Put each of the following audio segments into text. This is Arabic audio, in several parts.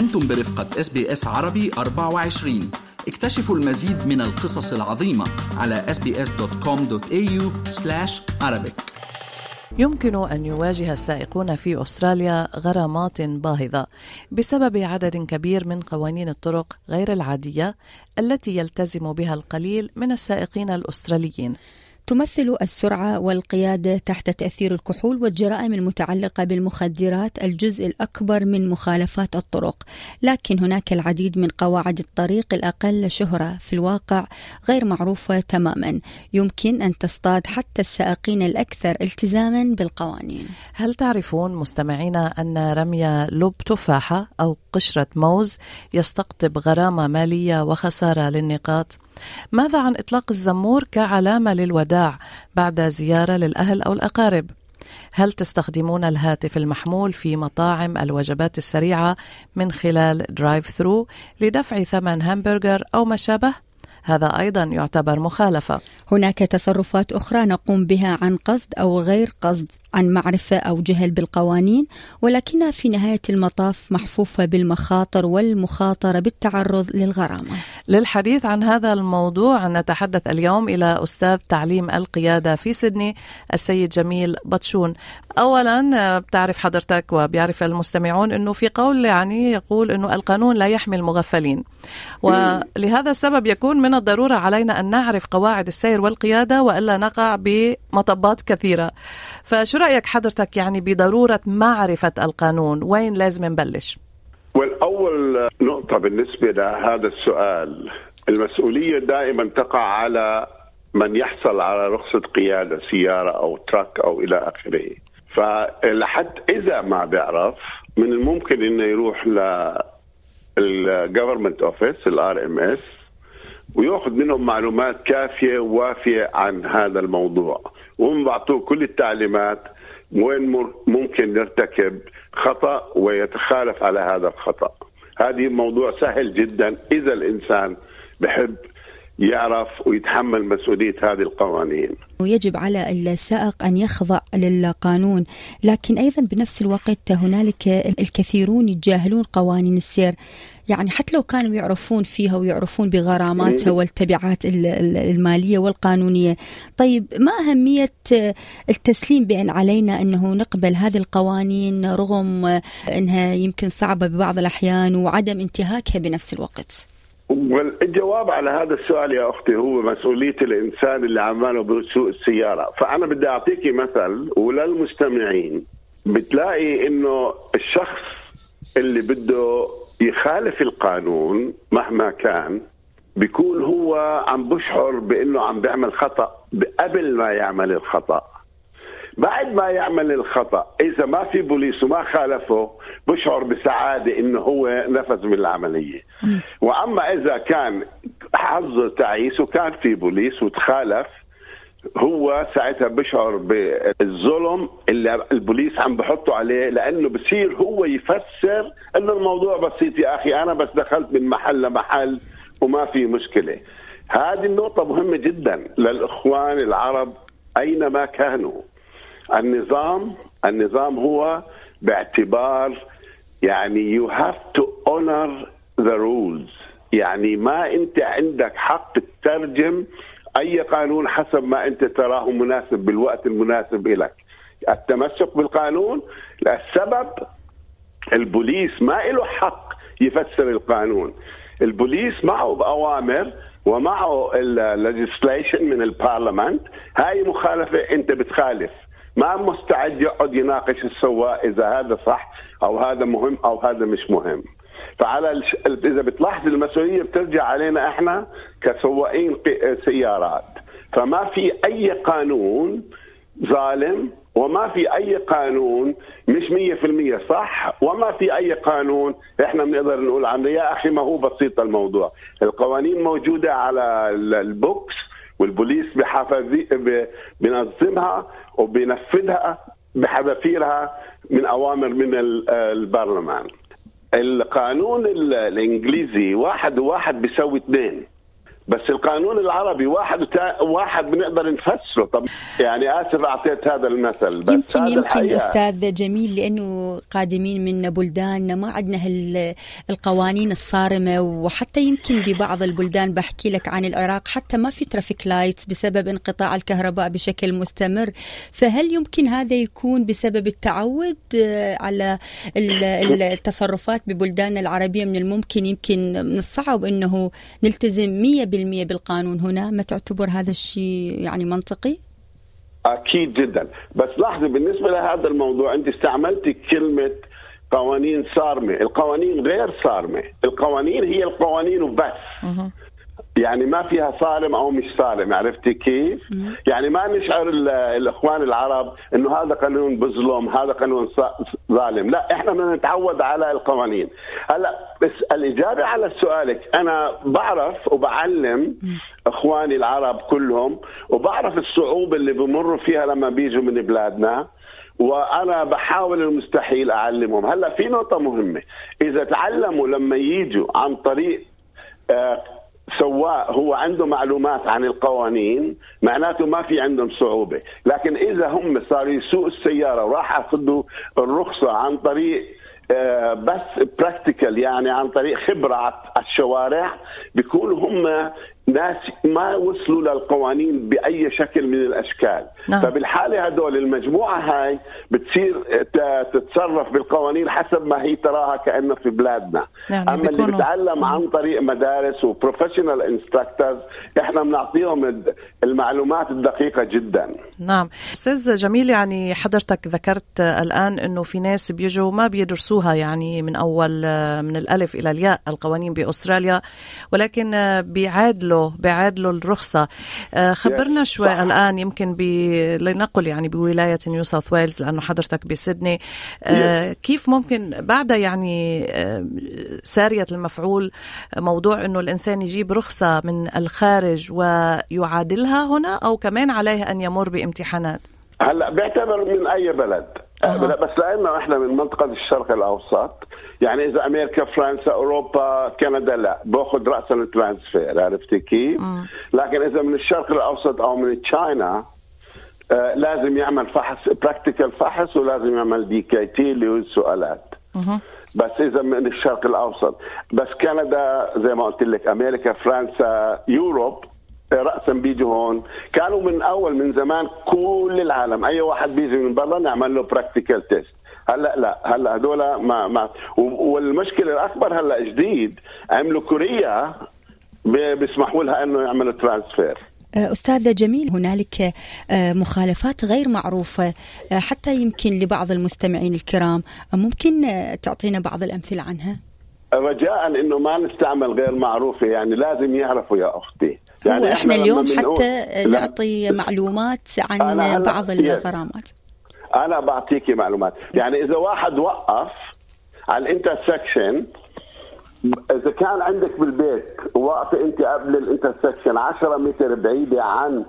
أنتم برفقة إس بي إس عربي 24 اكتشفوا المزيد من القصص العظيمة على sbs.com.au arabic. يمكن أن يواجه السائقون في أستراليا غرامات باهظة بسبب عدد كبير من قوانين الطرق غير العادية التي يلتزم بها القليل من السائقين الأستراليين. تمثل السرعة والقيادة تحت تأثير الكحول والجرائم المتعلقة بالمخدرات الجزء الأكبر من مخالفات الطرق، لكن هناك العديد من قواعد الطريق الأقل شهرة في الواقع غير معروفة تماما، يمكن أن تصطاد حتى السائقين الأكثر التزاما بالقوانين. هل تعرفون مستمعينا أن رمي لب تفاحة أو قشرة موز يستقطب غرامة مالية وخسارة للنقاط؟ ماذا عن إطلاق الزمور كعلامة للوداع بعد زيارة للأهل أو الأقارب؟ هل تستخدمون الهاتف المحمول في مطاعم الوجبات السريعة من خلال drive through لدفع ثمن همبرجر أو ما شابه؟ هذا أيضا يعتبر مخالفة هناك تصرفات أخرى نقوم بها عن قصد أو غير قصد عن معرفة أو جهل بالقوانين ولكنها في نهاية المطاف محفوفة بالمخاطر والمخاطرة بالتعرض للغرامة. للحديث عن هذا الموضوع نتحدث اليوم إلى أستاذ تعليم القيادة في سيدني السيد جميل بطشون. أولا بتعرف حضرتك وبيعرف المستمعون أنه في قول يعني يقول أنه القانون لا يحمي المغفلين. ولهذا السبب يكون من الضرورة علينا أن نعرف قواعد السير والقيادة وإلا نقع بمطبات كثيرة. فشو رأيك حضرتك يعني بضرورة معرفة القانون؟ وين لازم نبلش؟ والأول نقطة بالنسبة لهذا السؤال المسؤولية دائما تقع على من يحصل على رخصة قيادة سيارة أو truck أو إلى آخره. فلحد إذا ما بيعرف من الممكن إنه يروح لل government office ال RMS ويأخذ منهم معلومات كافية ووافية عن هذا الموضوع. وهم بعطوه كل التعليمات وين ممكن يرتكب خطأ ويتخالف على هذا الخطأ. هذه موضوع سهل جدا. إذا الإنسان بحب يعرف ويتحمل مسؤولية هذه القوانين. ويجب على السائق أن يخضع للقانون. لكن أيضا بنفس الوقت هنالك الكثيرون يتجاهلون قوانين السير. يعني حتى لو كانوا يعرفون فيها ويعرفون بغراماتها والتبعات المالية والقانونية. طيب ما أهمية التسليم بأن علينا أنه نقبل هذه القوانين رغم أنها يمكن صعبة ببعض الأحيان وعدم انتهاكها بنفس الوقت؟ والجواب على هذا السؤال يا أختي هو مسؤولية الإنسان اللي عماله بسوق السيارة، فأنا بدي اعطيكي مثل وللمستمعين بتلاقي إنه الشخص اللي بده يخالف القانون مهما كان بيكون هو عم بشعر بإنه عم بيعمل خطأ قبل ما يعمل الخطأ. بعد ما يعمل الخطأ إذا ما في بوليس وما خالفه بشعر بسعادة إنه هو نفذ من العملية وأما إذا كان حظه تعيس وكان في بوليس وتخالف هو ساعتها بشعر بالظلم اللي البوليس عم بحطه عليه لأنه بصير هو يفسر إنه الموضوع بسيط يا أخي أنا بس دخلت من محل لمحل وما في مشكلة. هذه النقطة مهمة جدا للإخوان العرب أينما كانوا. النظام النظام هو باعتبار يعني you have to honor the rules. يعني ما أنت عندك حق تترجم أي قانون حسب ما أنت تراه مناسب بالوقت المناسب لك التمسك بالقانون للسبب البوليس ما له حق يفسر القانون. البوليس معه بأوامر ومعه ال legislation من البرلمان هاي مخالفة أنت بتخالف. ما مستعد يقعد يناقش السواق إذا هذا صح أو هذا مهم أو هذا مش مهم. فعلى الش... إذا بتلاحظ المسؤولية بترجع علينا إحنا كسواقين سيارات. فما في أي قانون ظالم وما في أي قانون مش 100% صح وما في أي قانون إحنا بنقدر نقول عنه. يا أخي ما هو بسيط الموضوع. القوانين موجودة على البوكس والبوليس بحفظي بنظمها وبينفذها بحذافيرها من أوامر من البرلمان. القانون الإنجليزي واحد وواحد بيساوي اثنين. بس القانون العربي واحد وتا... واحد بنقدر نفسره. طب يعني آسف أعطيت هذا المثل بس يمكن يمكن الحقيقة. أستاذ جميل لأنه قادمين من بلدان ما عندنا القوانين الصارمة وحتى يمكن ببعض البلدان بحكي لك عن العراق حتى ما في traffic lights بسبب انقطاع الكهرباء بشكل مستمر. فهل يمكن هذا يكون بسبب التعود آه، على التصرفات ببلداننا العربية من الممكن؟ يمكن من الصعب إنه نلتزم 100% بالقانون هنا ما تعتبر هذا الشيء يعني منطقي؟ أكيد جدا بس لاحظي بالنسبة لهذا الموضوع أنت استعملتي كلمة قوانين صارمة، القوانين غير صارمة، القوانين هي القوانين وبس. يعني ما فيها صارم أو مش صارم عرفتي كيف؟ يعني ما نشعر الإخوان العرب إنه هذا قانون بظلم هذا قانون ظالم. لا إحنا بدنا نتعود على القوانين. هلا بس الإجابة على سؤالك أنا بعرف وبعلم إخواني العرب كلهم وبعرف الصعوبة اللي بمروا فيها لما بيجوا من بلادنا وأنا بحاول المستحيل أعلمهم. هلا في نقطة مهمة. إذا تعلموا لما يجوا عن طريق آه سواء هو عنده معلومات عن القوانين معناته ما في عندهم صعوبة، لكن إذا هم صاروا يسوق السيارة وراح أخذوا الرخصة عن طريق آه، بس practical يعني عن طريق خبرة على الشوارع بيكونوا هم ناس ما وصلوا للقوانين بأي شكل من الأشكال. نعم. فبالحالة هدول المجموعة هاي بتصير تتصرف بالقوانين حسب ما هي تراها كأنه في بلادنا. يعني أما بيكونوا... اللي بتعلم عن طريق مدارس و professional instructors إحنا بنعطيهم المعلومات الدقيقة جدا. نعم. أستاذ جميل يعني حضرتك ذكرت الآن إنه في ناس بيجوا ما بيدرسوها يعني من أول من الألف إلى الياء القوانين بأستراليا ولكن بيعادلوا بيعادلوا الرخصة. آه، خبرنا شوي الآن يمكن ب لنقل يعني بولاية نيو ساوث ويلز لأنه حضرتك بسيدني. آه، كيف ممكن بعد يعني آه، سارية المفعول موضوع أنه الإنسان يجيب رخصة من الخارج ويعادلها هنا أو كمان عليه أن يمر بامتحانات؟ هلا بيعتبر من أي بلد. أه. بس لأنه إحنا من منطقة الشرق الأوسط يعني إذا أمريكا فرنسا أوروبا كندا لا. باخذ راسا ال transfer عرفتي كيف؟ لكن إذا من الشرق الأوسط أو من China آه لازم يعمل فحص practical فحص ولازم يعمل DKT اللي هو السؤالات. بس إذا من الشرق الأوسط. بس كندا زي ما قلت لك أمريكا فرنسا Europe راسا بيجوا هون. كانوا من أول من زمان كل العالم. أي واحد بيجي من برا نعمل له practical test هلا لا هلا هدول ما ما. والمشكلة الأكبر هلا جديد عملوا كوريا بيسمحوا لها إنه يعملوا transfer. أه، أستاذ جميل هنالك أه، مخالفات غير معروفة أه، حتى يمكن لبعض المستمعين الكرام. ممكن تعطينا بعض الأمثلة عنها؟ رجاء إنه ما نستعمل غير معروفة يعني لازم يعرفوا يا أختي. يعني هو إحنا اليوم حتى نعطي معلومات عن بعض الغرامات. أنا بعطيكي معلومات. يعني إذا واحد وقف على ال intersection إذا كان عندك بالبيت واقفه أنت قبل ال intersection 10 متر بعيدة عن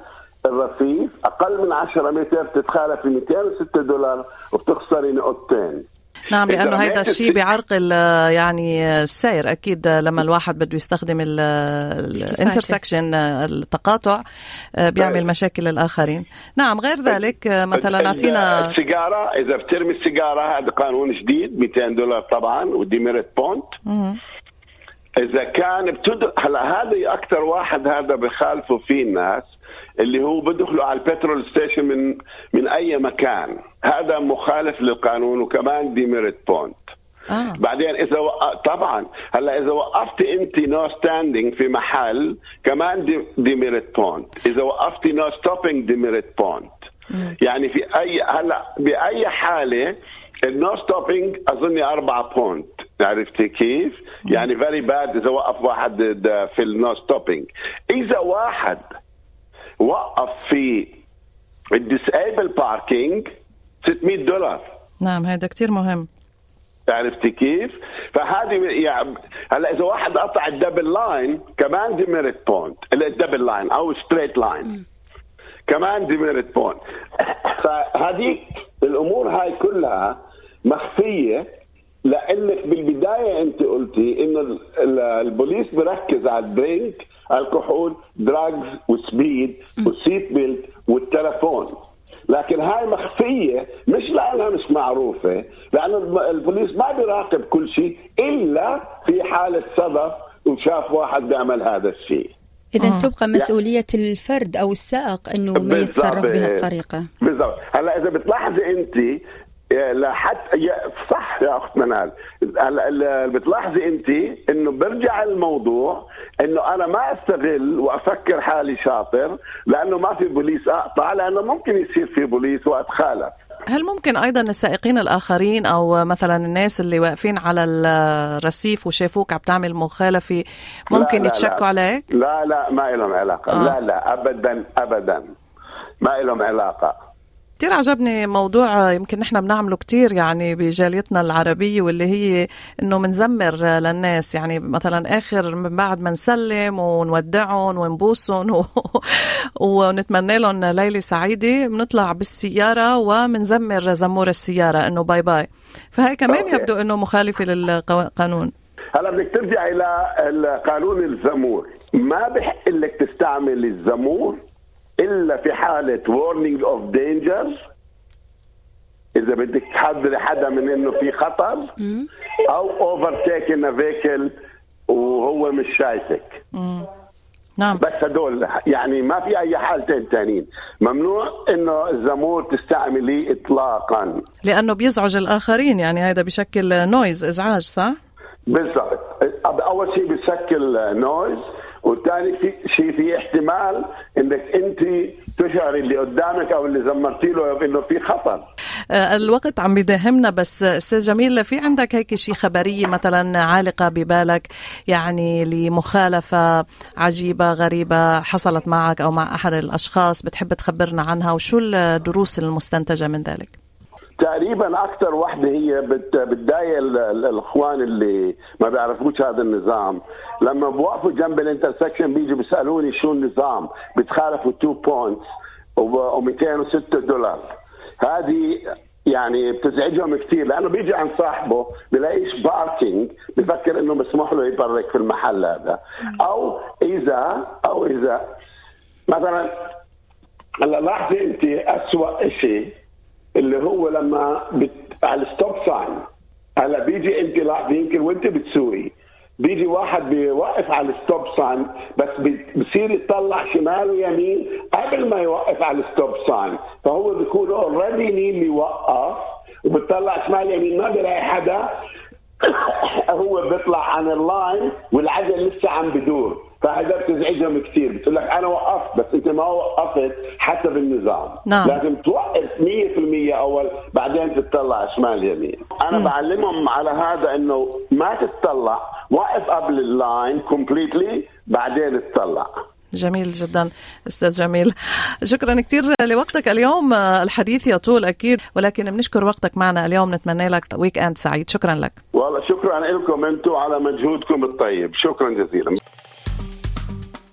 الرصيف أقل من 10 متر بتتخالفي 206 دولار وبتخسري نقطتين. نعم لأنه هيدا الشيء بيعرقل يعني السير. أكيد لما الواحد بده يستخدم ال intersection التقاطع بيعمل طيب. مشاكل للآخرين. نعم غير ذلك مثلا أعطينا السيجارة إذا بترمي السيجارة هذا قانون جديد 200 دولار طبعا و demerit point. إذا كان بتد... هلا هذا أكثر واحد هذا بخالفه فيه الناس اللي هو بدخلوا على ال petrol station من من أي مكان. هذا مخالف للقانون وكمان demerit point آه. بعدين إذا و... طبعا هلأ إذا وقفتي أنت no standing في محل كمان de... demerit point إذا وقفتي no stopping demerit point يعني في اي هلأ بأي حالة ال no stopping أظني أربعة point عرفتي كيف؟ يعني very bad إذا وقف واحد في ال no stopping إذا واحد وقف في ال disabled parking 600 دولار. نعم هذا كثير مهم. عرفتي كيف؟ فهذه يعني هلا إذا واحد قطع ال double line كمان demerit point ال double line أو straight line كمان demerit point فهذه الأمور هاي كلها مخفية لإنك بالبداية أنت قلتي إنه البوليس بركز على ال drink الكحول drugs و speed وال seat belt والتلفون. لكن هاي مخفية مش لأنها مش معروفة لأن البوليس ما بيراقب كل شيء إلا في حالة صدف وشاف واحد بيعمل هذا الشيء. إذا تبقى مسؤولية الفرد أو السائق أنه ما يتصرف بهالطريقة بالضبط. هلأ إذا بتلاحظي أنت لحتى صح يا أخت منال. بتلاحظي أنت إنه برجع الموضوع إنه أنا ما أستغل وأفكر حالي شاطر لأنه ما في بوليس أقطع لأنه ممكن يصير في بوليس وأتخالف. هل ممكن أيضا السائقين الآخرين أو مثلا الناس اللي واقفين على الرصيف وشافوك عم تعمل مخالفة ممكن لا لا يتشكوا لا عليك؟ لا لا ما لهم علاقة. آه. لا لا ابدا ابدا. ما لهم علاقة. كتير عجبني موضوع يمكن نحن بنعمله كتير يعني بجاليتنا العربية واللي هي إنه منزمر للناس. يعني مثلا آخر من بعد ما نسلم ونودعهم ونبوسهم و... ونتمنى لهم ليلة سعيدة بنطلع بالسيارة ومنزمر زمور السيارة إنه باي باي. فهي كمان. يبدو إنه مخالفة للقانون. هلا بدك ترجع إلى قانون الزمور. ما بحق لك تستعمل الزمور إلا في حالة warning of danger. إذا بدك تحذري حدا من إنه في خطر أو overtaking a vehicle وهو مش شايفك. نعم. بس هدول يعني ما في أي حالتين ثانيين ممنوع إنه الزمور تستعمليه اطلاقا. لأنه بيزعج الآخرين يعني هذا بشكل نويز إزعاج صح؟ بالضبط. أول شيء بشكل نويز والثاني في شيء في احتمال إنك أنت تشعر اللي قدامك أو اللي زمرتي له إنه في خطر آه، الوقت عم بيداهمنا بس أستاذ جميل في عندك هيك شيء خبريه مثلا عالقة ببالك يعني لمخالفة عجيبة غريبة حصلت معك أو مع أحد الأشخاص بتحب تخبرنا عنها وشو الدروس المستنتجة من ذلك؟ تقريبا أكثر وحده هي بتضايق الإخوان اللي ما بيعرفوش هذا النظام. لما بوقفوا جنب ال intersection بيجوا بيسألوني شو النظام؟ بتخالفوا 2 points و206 دولار. هذه يعني بتزعجهم كثير لأنه بيجي عن صاحبه بلاقيش parking بفكر إنه مسموح له يبرك في المحل هذا. أو اذا أو إذا مثلا هلأ لاحظي انت اسوء شيء اللي هو لما بت... على ال stop sign هلا بيجي انت لاحظي يمكن وانت بتسوقي. بيجي واحد بيوقف على ال stop sign بس بصير يطلع شمال ويمين قبل ما يوقف على ال stop sign فهو بيكون already مين يوقف وبتطلع شمال يمين. ما بيلاقي حدا. هو بيطلع عن ال line والعجل لسه عم بدور. فهذا بتزعجهم كثير. بتقول لك أنا وقفت بس أنت ما وقفت حسب النظام نعم. لازم توقف 100% أول بعدين تطلع شمال يمين. أنا م. بعلمهم على هذا إنه ما تتطلع وقف قبل ال line completely بعدين تطلع جميل جدا أستاذ جميل. شكرا كثير لوقتك اليوم. الحديث يطول أكيد ولكن بنشكر وقتك معنا اليوم. نتمنى لك weekend سعيد. شكرا لك. والله شكرا لكم أنتم على مجهودكم الطيب. شكرا جزيلا.